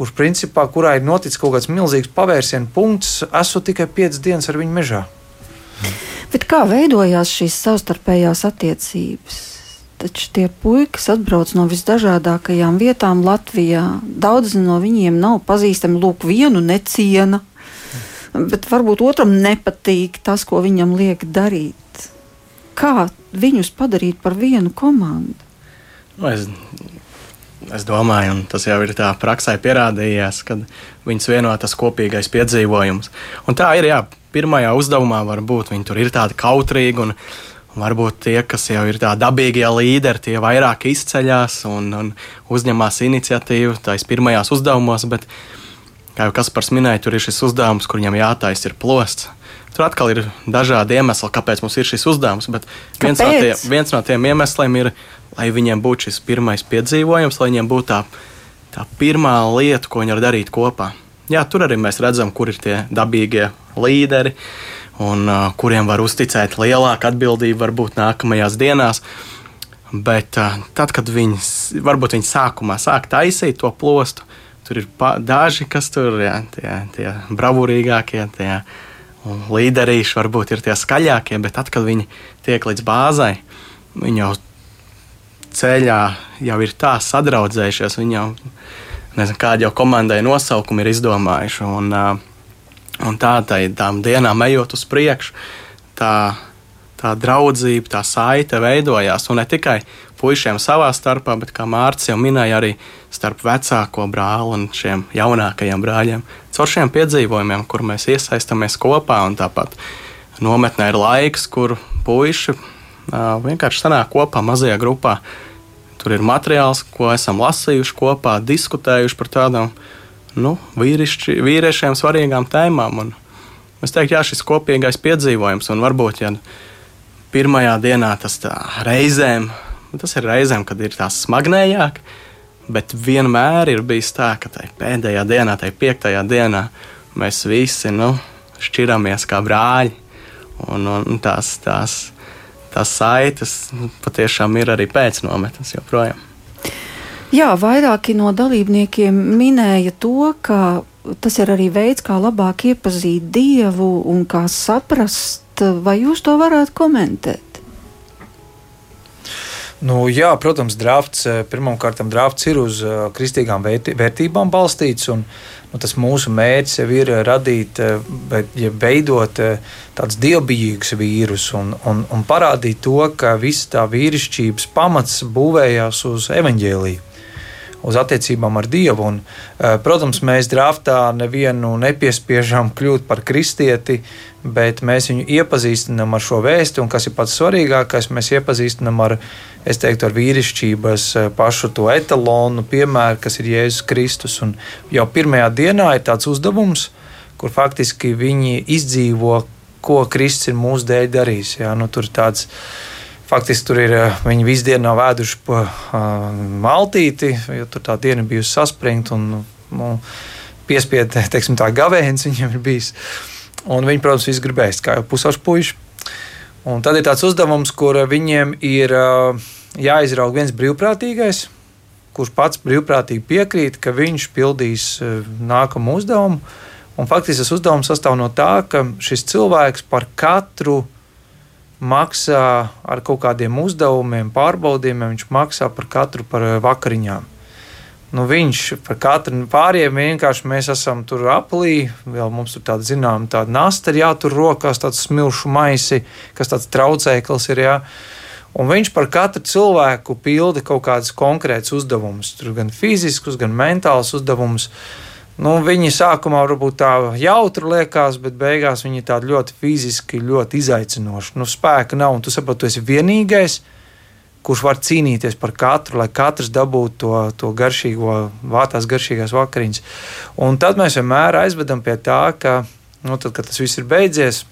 Speaker 3: kurš principā, kurā ir noticis kaut kāds milzīgs pavērsienu punkts, esmu tikai piecas dienas ar viņu mežā.
Speaker 2: Bet kā veidojās šīs savstarpējās attiecības? Taču tie puikas atbrauc no visdažādākajām vietām Latvijā. Daudzi no viņiem nav pazīstami. Lūk, vienu neciena, bet varbūt otram nepatīk tas, ko viņam liek darīt. Kā viņus padarīt par vienu komandu?
Speaker 4: Nu, es Es domāju, un tas jau ir tā praksē pierādījies, ka viņas vieno tas kopīgais piedzīvojums. Un tā ir, jā, pirmajā uzdevumā varbūt viņi tur ir tādi kautrīgi un, Varbūt tie, kas jau ir tādi dabīgie līderi, tie vairāk izceļas un, un uzņemās iniciatīvu tais pirmajās uzdevumos, bet, kā jau Kaspars minēja, tur ir šis uzdevums, kur viņam jātaisa ir plosts. Tur atkal ir dažādi iemesli, kāpēc mums ir šis uzdevums, bet viens no, tie, viens no tiem iemesliem ir, lai viņiem būtu šis pirmais piedzīvojums, lai viņiem būtu tā, tā pirmā lieta, ko viņi var darīt kopā. Jā, tur arī mēs redzam, kur ir tie dabīgie līderi, un uh, kuriem var uzticēt lielāku atbildību varbūt nākamajās dienās. Bet uh, tad, kad viņi varbūt viņi sākumā sāk taisīt to plostu, tur ir daži, kas tur ir tie, tie bravūrīgākie, tie līderīši, varbūt ir tie skaļākie, bet tad, kad viņi tiek līdz bāzai, viņi jau ceļā jau ir tā sadraudzējušies, viņi jau nezinu, kādu jau komandai nosaukumu ir izdomājuši. Un, uh, Un tā, tā tām dienām ejot uz priekšu, tā, tā draudzība, tā saite veidojās. Un ne tikai puišiem savā starpā, bet, kā Mārcis jau minēja, arī starp vecāko brāli un šiem jaunākajiem brāļiem. Caur šiem piedzīvojumiem, kur mēs iesaistamies kopā, un tāpat nometnē ir laiks, kur puiši vienkārši sanāk kopā mazajā grupā. Tur ir materiāls, ko esam lasījuši kopā, diskutējuši par tādām nu, vīrišķi, vīriešiem svarīgām tēmām. Un es teiktu, jā, šis kopīgais piedzīvojums, un varbūt ja pirmajā dienā tas reizēm, tas ir reizēm, kad ir tās smagnējāk, bet vienmēr ir bijis tā, ka tajā pēdējā dienā, tajā piektajā dienā mēs visi nu, šķiramies kā brāļi. Un, un tās, tās, tās saites patiešām ir arī pēc nometnes joprojām.
Speaker 2: Jā, vairāki no dalībniekiem minēja to, ka tas ir arī veids, kā labāk iepazīt Dievu un kā saprast, vai jūs to varētu komentēt?
Speaker 3: Nu, jā, protams, drafts, pirmkārt, drafts ir uz kristīgām vērtībām balstīts. Un, nu, tas mūsu mērķis jau ir radīt, bet, ja veidot tādus dievbijīgus vīrus un, un, un parādīt to, ka visa tā vīrišķības pamats būvējās uz evaņģēliju uz attiecībām ar Dievu. Un, eh, protams, mēs draftā nevienu nepiespiežam kļūt par kristieti, bet mēs viņu iepazīstinām ar šo vēstu, un kas ir pats svarīgākais, mēs iepazīstinām ar, teiktu, ar vīrišķības eh, pašu to etalonu, piemēru, kas ir Jēzus Kristus. Un jau pirmajā dienā ir tāds uzdevums, kur faktiski viņi izdzīvo, ko Kristus ir mūsu dēļ darījis. Jā, nu, tur ir tāds Faktiski tur ir eh, viņi visu dienu nav vēduši pa uh, maltīti, jo tur tā diena bijusi saspringta un nu, piespiedu gavēns viņiem ir bijis. Un viņi, protams, visi gribēs, kā jau pusaušu puiši. Un tad ir tāds uzdevums, kur viņiem ir uh, jāizrauga viens brīvprātīgais, kurš pats brīvprātīgi piekrīt, ka viņš pildīs uh, nākamo uzdevumu. Un faktiski tas uzdevums sastāv no tā, ka šis cilvēks par katru uh, maksā ar kaut kādiem uzdevumiem, pārbaudījumiem, viņš maksā par katru par eh, vakariņām. Nu, viņš par katru pārējiem vienkārši mēs esam tur aplī, vēl mums tur tāda zināma tāda nasta ir jātur rokās, tāds smilšu maisi, kas tāds traucēklis ir. Jā. Un viņš par katru cilvēku pilda kaut kādus konkrētus uzdevumus, gan fiziskus, gan mentālus uzdevumus. Uh, Nu, viņi sākumā varbūt tā jautri liekas, bet beigās viņi ir tādi ļoti fiziski, ļoti izaicinoši. Nu, spēka nav, un tu saproti, tu esi vienīgais, kurš var cīnīties par katru, lai katrs dabūtu to, to garšīgo, vātās garšīgās vakariņas. Un tad mēs vienmēr aizvedam pie tā, ka, nu, tad, kad tas viss ir beidzies,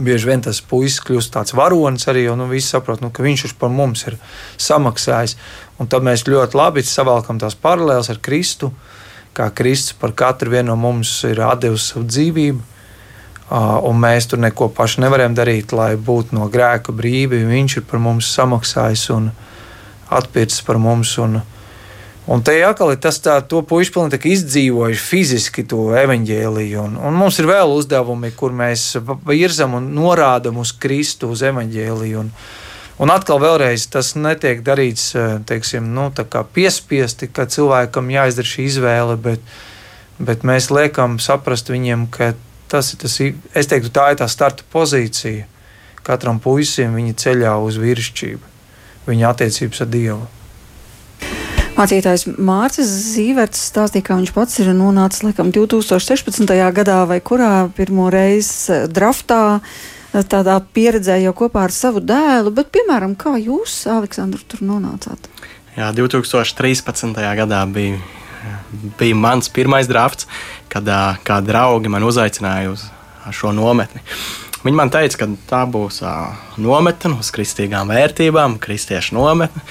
Speaker 3: bieži vien tas puisis kļūst tāds varonis arī, un nu, visi saprot, nu, ka viņš par mums ir samaksājis. Un tad mēs ļoti labi savalkam tās paralēlas ar Kristu kā Kristus par katru no mums ir devis savu dzīvību. Un mēs tur neko paši nevaram darīt, lai būtu no grēka brīvi. Viņš ir par mums samaksājis un atpircis par mums. Un, un te atkal ir tas, tā, to puiši pilnīgi izdzīvojuši fiziski to evaņģēliju. Un, un mums ir vēl uzdevumi, kur mēs virzam un norādam uz Kristu, uz evaņģēliju. Un, Un atkal, vēlreiz, tas netiek darīts eh, teiksim, nu, piespiesti, ka cilvēkam jāizdara šī izvēle, bet, bet mēs liekam saprast viņiem, ka tas ir tas, es teiktu, tā ir tā starta pozīcija katram puisim viņa ceļā uz virsšķību, viņa attiecības ar Dievu.
Speaker 2: Mācītājs Mārcis Zīverts stāstīja, ka viņš pats ir nonācis laikam 2016. gadā vai kurā pirmo reizi draftā tādā pieredzē jau kopā ar savu dēlu, bet, piemēram, kā jūs, Aleksandru, tur nonācāt?
Speaker 4: Jā, 2013. gadā bija, bija mans pirmais drafts, kad kā draugi man uzaicināja uz šo nometni. Viņi man teica, ka tā būs uh, nometne uz kristīgām vērtībām, kristiešu nometne,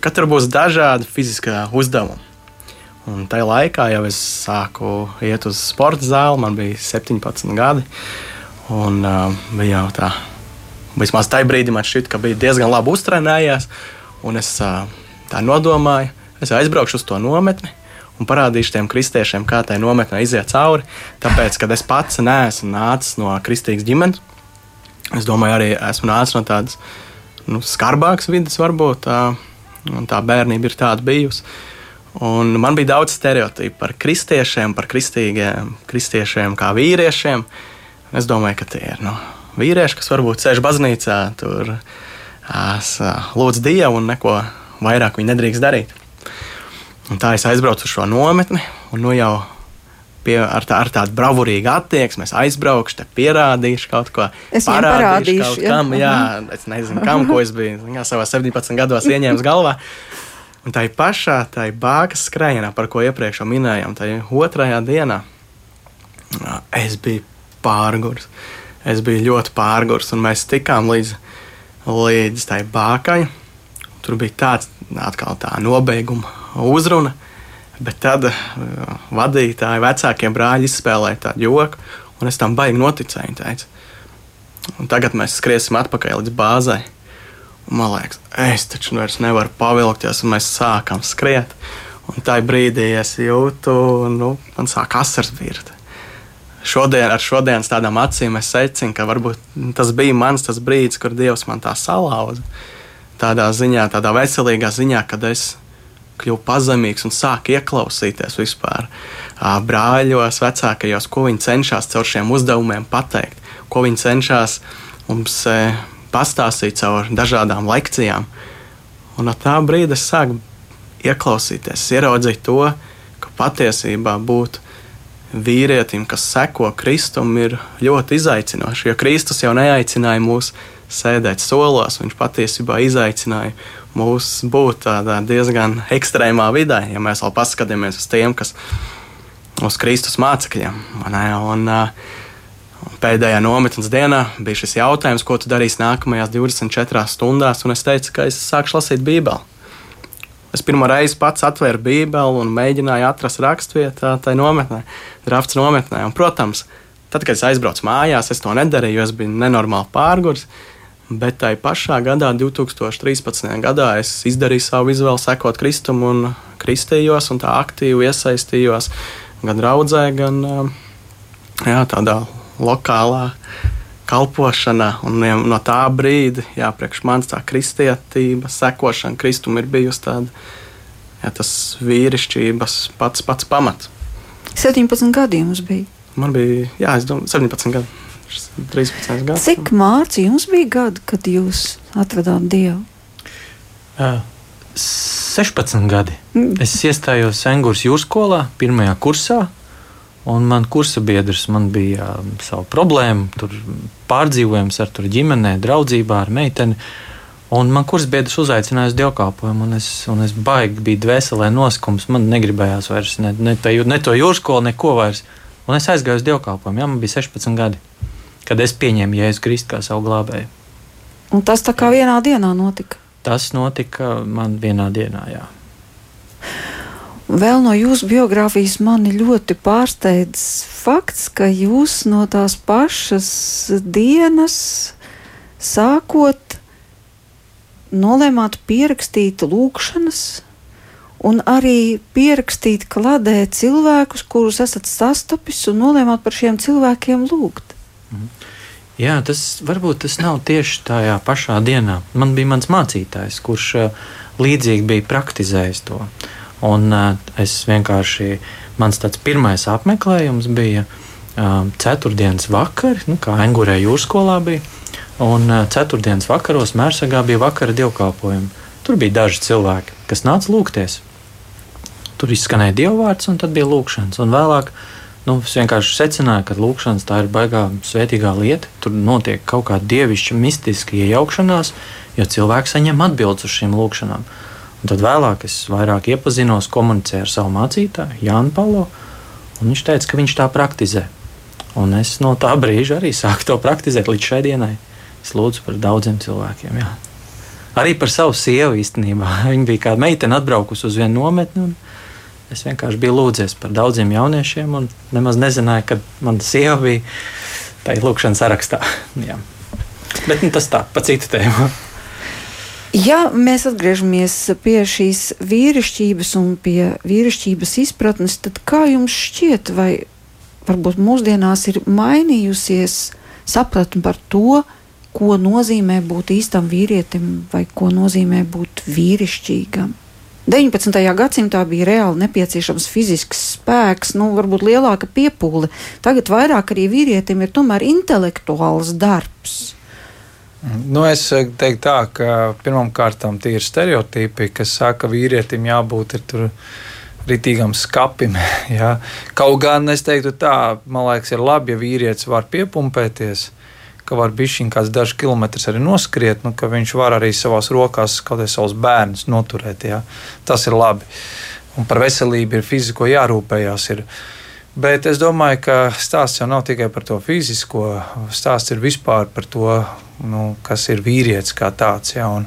Speaker 4: ka tur būs dažādi fiziskā uzdevumi. Un tajā laikā jau es sāku iet uz sporta zāli, man bija 17 gadi. Un uh, bija jau tā, vismaz tajā brīdī man šķita, ka bija diezgan labi uztrenējies. Un es uh, tā nodomāju, es aizbraukšu uz to nometni un parādīšu tiem kristiešiem, kā tai nometnē iziet cauri. Tāpēc, kad es pats neesmu nācis no kristīgas ģimenes, es domāju, arī esmu nācis no tādas nu, skarbākas vidas, varbūt tā, tā bērnība ir tāda bijusi. Un man bija daudz stereotipu par kristiešiem, par kristiešiem kā vīriešiem. Es domāju, ka tie ir nu, vīrieši, kas varbūt sēž baznīcā, tur lūdz Dievu un neko vairāk viņi nedrīkst darīt. Un tā es aizbraucu uz šo nometni, un nu jau pie, ar, tā, ar tādu bravurīgu attieksmi es aizbraukšu, te pierādīšu kaut ko.
Speaker 2: Es parādīšu, parādīšu
Speaker 4: ja? kam, jā, es nezinu, kam, ko es biju jā, savā 17 gados ieņēmis galvā. Un tā ir pašā tā ir bākas skrējienā, par ko iepriekš minējām, tā ir otrajā dienā. Es biju pārgurs. Es biju ļoti pārgurs, un mēs tikām līdz, līdz tai bākai. Tur bija tāds atkal tā nobeiguma uzruna. Bet tad uh, vadītāji, vecākie brāļi izspēlēja tādu joku, un es tam baigi noticēju. Teicu. Un tagad mēs skriesim atpakaļ līdz bāzei. Un man liekas, es taču vairs nevaru pavilkties, un mēs sākam skriet. Un tajā brīdī es jūtu, nu, man sāk asars virt. Šodien, ar šodienas tādām acīm es secinu, ka varbūt tas bija mans tas brīdis, kur Dievs man tā salauza. Tādā ziņā, tādā veselīgā ziņā, kad es kļuvu pazemīgs un sāku ieklausīties vispār brāļos, vecākajos, ko viņi cenšas caur šiem uzdevumiem pateikt, ko viņi cenšas mums pastāstīt caur dažādām lekcijām. Un no tā brīža es sāku ieklausīties, ieraudzīt to, ka patiesībā būt vīrietim, kas seko Kristum, ir ļoti izaicinoši. Jo Kristus jau neaicināja mūs sēdēt solos, viņš patiesībā izaicināja mūs būt tādā diezgan ekstrēmā vidē, ja mēs vēl paskatāmies uz tiem, kas uz Kristus mācekļiem. Un, uh, pēdējā nometnes dienā bija šis jautājums, ko tu darīsi nākamajās 24 stundās, un es teicu, ka es sākšu lasīt Bībeli. Es pirmo reizi pats atvēru Bībeli un mēģināju atrast raksturvietu tajā nometnē, drafts nometnē. Un, protams, tad, kad es aizbraucu mājās, es to nedarīju, jo es biju nenormāli pārgājis. Bet tajā pašā gadā, 2013. gadā, es izdarīju savu izvēli, sekot Kristum un kristījos, un tā aktīvi iesaistījos gan draudzē, gan jā, tādā lokālā kalpošanā. Un no tā brīdi, jā, priekš manis tā kristietība, sekošana Kristum ir bijusi tāda, jā, tas vīrišķības pats, pats pamats.
Speaker 2: 17 gadi jums bija?
Speaker 4: Man bija, jā, es domāju, 17 gadi. 13
Speaker 2: gadus. Cik mārciņu jums bija gadi, kad jūs atradāt Dievu?
Speaker 6: Uh, 16 gadi. Mm. Es iestājos Engūras jūras skolā, pirmajā kursā. Un man kursa biedrs man bija um, savu problēmu, tur pārdzīvojums ar ģimenē, draudzībā ar meiteni. Un man kursa biedrs uzaicināja uz dievkalpojumu, un es, un es baigi biju dvēselē noskums. Man negribējās vairs ne, ne, to, ne to jūras skolu, neko vairs. Un es aizgāju uz dievkalpojumu, ja man bija 16 gadi kad es pieņēmu Jēzu Kristu kā savu glābēju.
Speaker 2: Un tas tā kā vienā dienā notika?
Speaker 6: Tas notika man vienā dienā, jā.
Speaker 2: Vēl no jūsu biogrāfijas mani ļoti pārsteidz fakts, ka jūs no tās pašas dienas sākot nolēmāt pierakstīt lūkšanas un arī pierakstīt kladē cilvēkus, kurus esat sastopis un nolēmāt par šiem cilvēkiem lūgt.
Speaker 6: Jā, tas varbūt tas nav tieši tajā pašā dienā. Man bija mans mācītājs, kurš uh, līdzīgi bija praktizējis to. Un uh, es vienkārši, mans tāds pirmais apmeklējums bija uh, ceturtdienas vakar, nu, kā Engurē jūras skolā bija. Un uh, ceturtdienas vakaros Mērsagā bija vakara dievkalpojumi. Tur bija daži cilvēki, kas nāca lūgties. Tur izskanēja dievvvārds, un tad bija lūkšanas. Un vēlāk
Speaker 3: Nu, es vienkārši secināju, ka lūkšanas tā ir baigā svētīgā lieta. Tur notiek kaut kāda dievišķa, mistiska iejaukšanās, jo cilvēks saņem atbildes uz šīm lūkšanām. Un tad vēlāk es vairāk iepazinos, komunicēju ar savu mācītāju, Jānu Palo, viņš teica, ka viņš tā praktizē. Un es no tā brīža arī sāku to praktizēt līdz šai dienai. Es lūdzu par daudziem cilvēkiem. Jā. Arī par savu sievu īstenībā. Viņa bija kā meitene atbraukusi uz vienu nometni. Es vienkārši biju lūdzies par daudziem jauniešiem, un nemaz nezināju, ka mana sieva bija tajā lūkšanas sarakstā. Jā. Bet nu, tas tā, pa citu tēmu.
Speaker 2: Ja mēs atgriežamies pie šīs vīrišķības un pie vīrišķības izpratnes, tad kā jums šķiet, vai varbūt mūsdienās ir mainījusies sapratne par to, ko nozīmē būt īstam vīrietim vai ko nozīmē būt vīrišķīgam. 19. gadsimtā bija reāli nepieciešams fizisks spēks, nu, varbūt lielāka piepūle. Tagad vairāk arī vīrietim ir tomēr intelektuāls darbs.
Speaker 3: Nu, es teiktu tā, ka pirmkārt tie ir stereotipi, kas saka, ka vīrietim jābūt tur ritīgam skapim. Ja? Kaut gan es teiktu tā, man liekas, ir labi, ja vīrietis var piepumpēties ka var būt šī kāds dažs kilometrs arī noskriet, nu, ka viņš var arī savās rokās kaut kādus savus bērnus noturēt. Jā. Tas ir labi. Un par veselību ir fiziko jārūpējās. Ir. Bet es domāju, ka stāsts jau nav tikai par to fizisko. Stāsts ir vispār par to, nu, kas ir vīrietis kā tāds. Jā. Un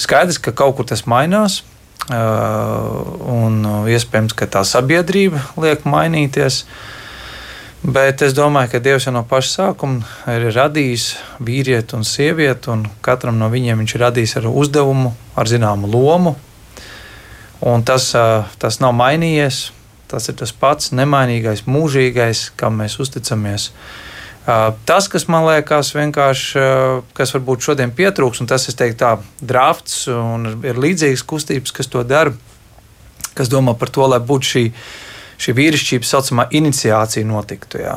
Speaker 3: skaidrs, ka kaut kur tas mainās. Un iespējams, ka tā sabiedrība liek mainīties. Bet es domāju, ka Dievs jau no paša sākuma ir radījis vīrieti un sievieti, un katram no viņiem viņš ir radījis ar uzdevumu, ar zināmu lomu. Un tas, tas nav mainījies. Tas ir tas pats nemainīgais, mūžīgais, kam mēs uzticamies. Tas, kas man liekas, vienkārši, kas varbūt šodien pietrūks, un tas, teiktu, tā drafts un ir līdzīgas kustības, kas to dara, kas domā par to, lai būtu šī šī vīrišķības saucamā iniciācija notiktu, jā,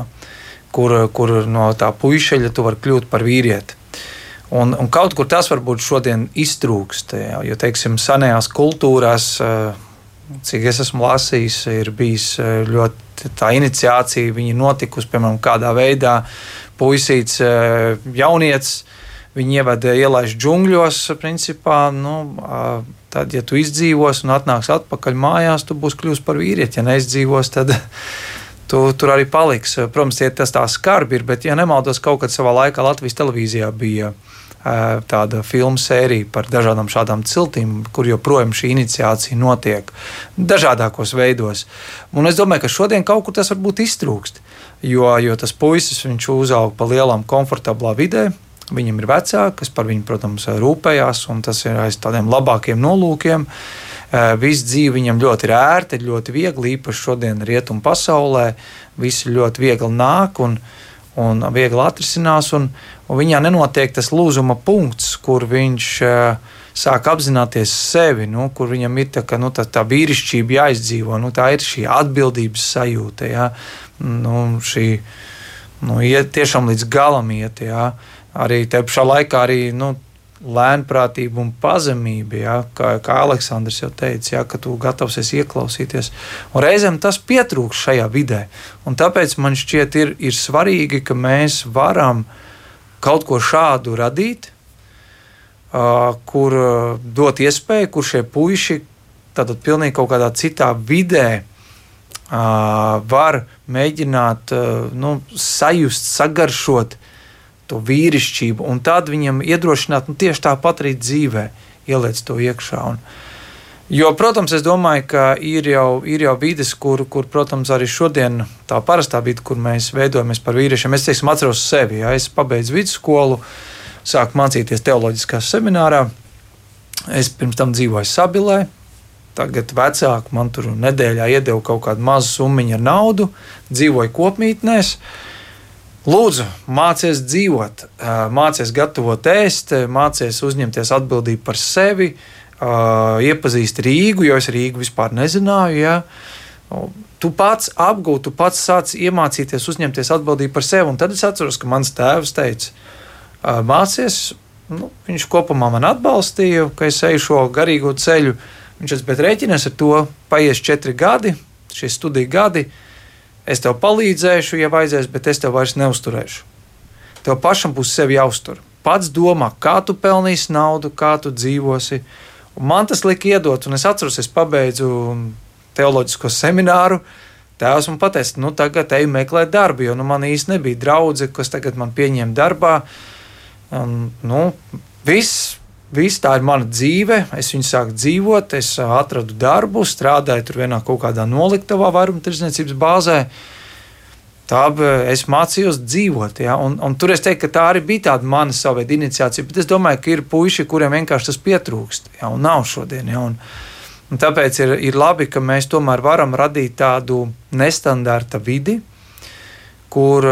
Speaker 3: kur, kur no tā puišeļa tu vari kļūt par vīrieti. Un, un kaut kur tas varbūt šodien iztrūkst, jā, jo, teiksim, senajās kultūrās, cik es esmu lasījis, ir bijis ļoti tā iniciācija, viņi notikusi, piemēram, kādā veidā puisīts jaunietis, viņi ievada ielaiž džungļos, principā, nu, Tad, ja tu izdzīvos un atnāks atpakaļ mājās, tu būsi kļuvis par vīrieti. Ja neizdzīvos, tad tu tur arī paliks. Protams, ja tas tā skarbi ir, bet, ja nemaldos, kaut kad savā laikā Latvijas televīzijā bija tāda filmu sērija par dažādām šādām ciltīm, kur joprojām šī iniciācija notiek dažādos veidos. Un es domāju, ka šodien kaut kur tas varbūt iztrūkst, jo, jo tas puisis uzauga pa lielām, komfortablā vidē Viņam ir vecāki, kas par viņu, protams, rūpējās, un tas ir aiz tādiem labākiem nolūkiem. Viss dzīve viņam ļoti ir ērta, ļoti viegli, īpaši šodien rietumu pasaulē. Viss ļoti viegli nāk un, un viegli atrisinās, un, un viņā nenotiek tas lūzuma punkts, kur viņš uh, sāk apzināties sevi, nu, kur viņam ir tā, ka, nu, tā, tā vīrišķība jāizdzīvo. Nu, tā ir šī atbildības sajūta, ja? nu, šī nu, iet tiešām līdz galam iet. Ja? arī te pašā laikā arī. Nu, lēnprātība un pazemība, ja, kā, kā Aleksandrs jau teica, ja, ka tu gatavs esi ieklausīties. Un reizēm tas pietrūks šajā vidē. Un tāpēc man šķiet, ir, ir svarīgi, ka mēs varam kaut ko šādu radīt, uh, kur uh, dot iespēju, kur šie puiši tātad pilnīgi kaut kādā citā vidē uh, var mēģināt uh, nu, sajust, sagaršot to vīrišķību, un tad viņam iedrošināt nu, tieši tāpat arī dzīvē, ieliec to iekšā. Un, jo, protams, es domāju, ka ir jau, ir jau vides, kur, kur, protams, arī šodien tā parastā vide, kur mēs veidojamies par vīriešiem. Es teiksim, atceros sevi, ja es pabeidzu vidusskolu, sāku mācīties teoloģiskā seminārā. Es pirms tam dzīvoju Sabilē. Tagad vecāki man tur nedēļā iedeva kaut kādu mazu summu ar naudu, dzīvoju kopmītnēs. Uh, Lūdzu, mācies dzīvot, mācies gatavot ēst, mācies uzņemties atbildību par sevi, iepazīst Rīgu, jo es Rīgu vispār nezināju. Ja? Tu pats apgūti, tu pats sāc iemācīties uzņemties atbildību par sevi. Un tad es atceros, ka mans tēvs teica, mācies, nu, viņš kopumā man atbalstīja, ka es eju šo garīgo ceļu. Viņš teica, rēķinies ar to, paies četri gadi, šie studiju gadi es tev palīdzēšu, ja vajadzēs, bet es tev vairs neusturēšu. Tev pašam būs sevi jāuztur. Pats domā, kā tu pelnīsi naudu, kā tu dzīvosi. Un man tas lika iedot, un es atceros, es pabeidzu teoloģisko semināru. Tēvs man teica, nu, tagad eju meklēt darbu, jo nu, man īsti nebija draudzene, kas tagad man pieņēma darbā. Un, nu, viss, viss tā ir mana dzīve. Es viņu sāku dzīvot, es atradu darbu, strādāju tur vienā kaut kādā noliktavā, vairuma tirdzniecības bāzē. Tā es mācījos dzīvot, ja? un, un tur es teiktu, ka tā arī bija tāda mana sava iniciācija. Bet es domāju, ka ir puiši, kuriem vienkārši tas pietrūkst, ja? un nav šodien. Ja? Un, un tāpēc ir, ir labi, ka mēs tomēr varam radīt tādu nestandarta vidi, kur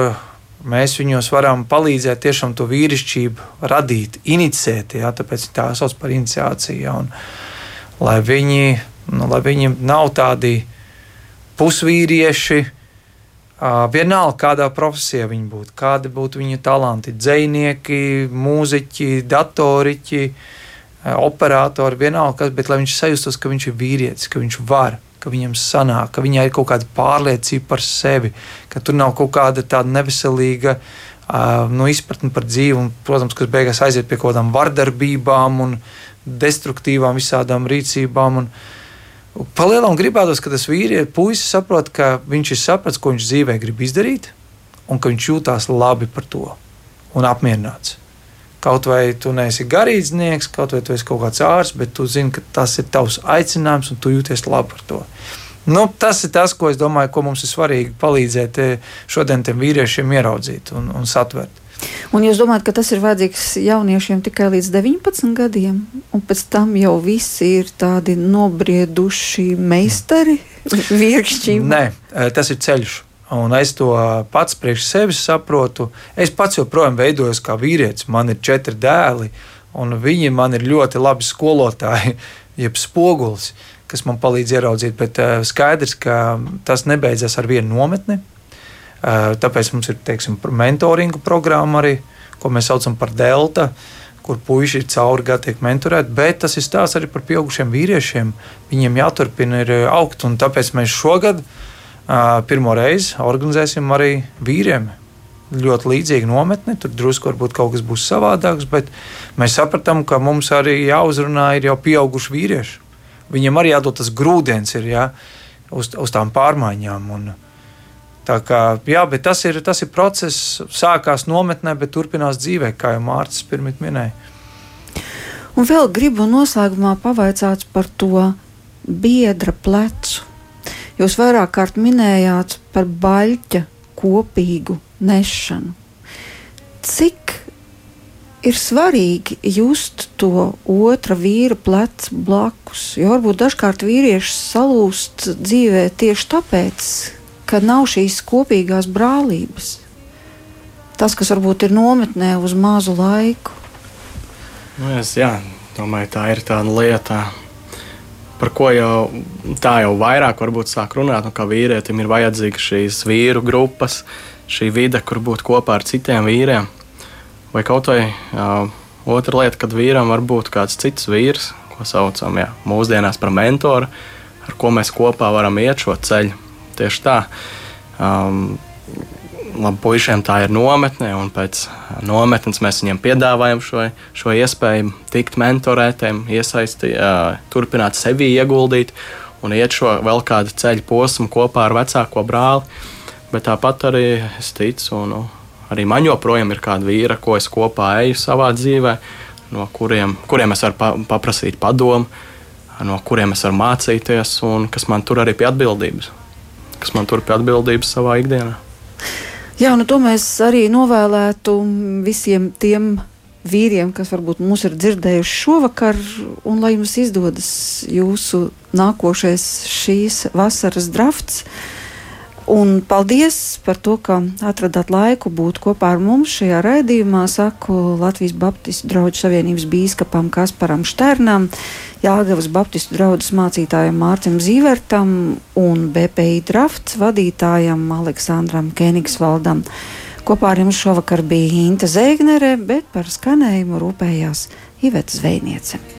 Speaker 3: mēs viņos varam palīdzēt tiešām to vīrišķību radīt, inicēt, jā, tāpēc tā sauc par iniciāciju. Jā, un, lai, viņi, nu, lai viņi nav tādi pusvīrieši, vienalga kādā profesijā viņi būtu, kādi būtu viņu talanti, dzinieki, mūziķi, datoriķi, operatori, vienalga kas, bet lai viņš sajustos, ka viņš ir vīrietis, ka viņš var ka viņam sanāk, ka viņai ir kaut kāda pārliecība par sevi, ka tur nav kaut kāda tāda neveselīga uh, nu, izpratne par dzīvi, un, protams, kas beigās aiziet pie kaut kādām vardarbībām un destruktīvām visādām rīcībām. Un, Palielam gribētos, ka tas vīrietis, puisis saprot, ka viņš ir sapratis, ko viņš dzīvē grib izdarīt, un ka viņš jūtās labi par to un apmierināts. Kaut vai tu neesi garīdznieks, kaut vai tu esi kaut kāds ārsts, bet tu zini, ka tas ir tavs aicinājums un tu jūties labi par to. Nu, tas ir tas, ko es domāju, ko mums ir svarīgi palīdzēt eh, šodien tiem vīriešiem ieraudzīt un, un satvert.
Speaker 2: Un jūs domājat, ka tas ir vajadzīgs jauniešiem tikai līdz 19 gadiem, un pēc tam jau visi ir tādi nobrieduši meistari, virkšķi?
Speaker 3: Nē, eh, tas ir ceļš. Un es to pats priekš sevis saprotu. Es pats joprojām veidojos kā vīrietis. Man ir četri dēli, un viņi man ir ļoti labi skolotāji, jeb spogulis, kas man palīdz ieraudzīt. Bet uh, skaidrs, ka tas nebeidzas ar vienu nometni. Uh, tāpēc mums ir teiksim, mentoringa programma arī, ko mēs saucam par Delta. Kur puiši ir cauri gadi tiek mentorēti, bet tas ir stāsts arī par pieaugušiem vīriešiem. Viņiem jāturpina augt, un tāpēc mēs šogad uh, pirmo reizi organizēsim arī vīriem. Ļoti līdzīga nometne, tur drusku varbūt kaut kas būs savādāks, bet mēs sapratām, ka mums arī jāuzrunā ir jau pieauguši vīrieši. Viņam arī jādod tas grūdienis ir, jā, uz, uz tām pārmaiņām. Un, tā kā, jā, tas, ir, tas ir process, sākās nometnē, bet turpinās dzīvē, kā jau Mārcis pirms minēja.
Speaker 2: Un vēl gribu noslēgumā pavaicāt par to biedra plecu Jūs vairāk kārt minējāt par baļķa kopīgu nešanu. Cik ir svarīgi just to otra vīra plecu blakus? Jo varbūt dažkārt vīrieši salūst dzīvē tieši tāpēc, ka nav šīs kopīgās brālības. Tas, kas varbūt ir nometnē uz mazu laiku.
Speaker 4: Nu, es jā, domāju, tā ir tāda lieta par ko jau tā jau vairāk sāk runāt, nu, ka vīrietim ir vajadzīga šīs vīru grupas, šī vide, kur būt kopā ar citiem vīriem. Vai kaut vai uh, otra lieta, kad vīram var būt kāds cits vīrs, ko saucam jā, mūsdienās par mentoru, ar ko mēs kopā varam iet šo ceļu. Tieši tā. Um, labi, puišiem tā ir nometne, un pēc nometnes mēs viņiem piedāvājam šo, šo iespēju tikt mentorētiem, iesaistīt, turpināt sevi ieguldīt un iet šo vēl kādu ceļu posmu kopā ar vecāko brāli. Bet tāpat arī es ticu, un nu, arī man joprojām ir kāda vīra, ko es kopā eju savā dzīvē, no kuriem, kuriem es varu pa, paprasīt padomu, no kuriem es varu mācīties, un kas man tur arī pie atbildības, kas man tur pie atbildības savā ikdienā.
Speaker 2: Jā, nu to mēs arī novēlētu visiem tiem vīriem, kas varbūt mūs ir dzirdējuši šovakar, un lai jums izdodas jūsu nākošais šīs vasaras drafts. Un paldies par to, ka atradāt laiku būt kopā ar mums šajā raidījumā. Saku Latvijas Baptistu draugu savienības bīskapam Kasparam Šternam, Jāgavas Baptistu draugu mācītājam Mārcim Zīvertam un BPI drafts vadītājam Aleksandram Kenigsvaldam. Kopā ar jums šovakar bija Inta Zēgnere, bet par skanējumu rūpējās Iveta Zvejniece.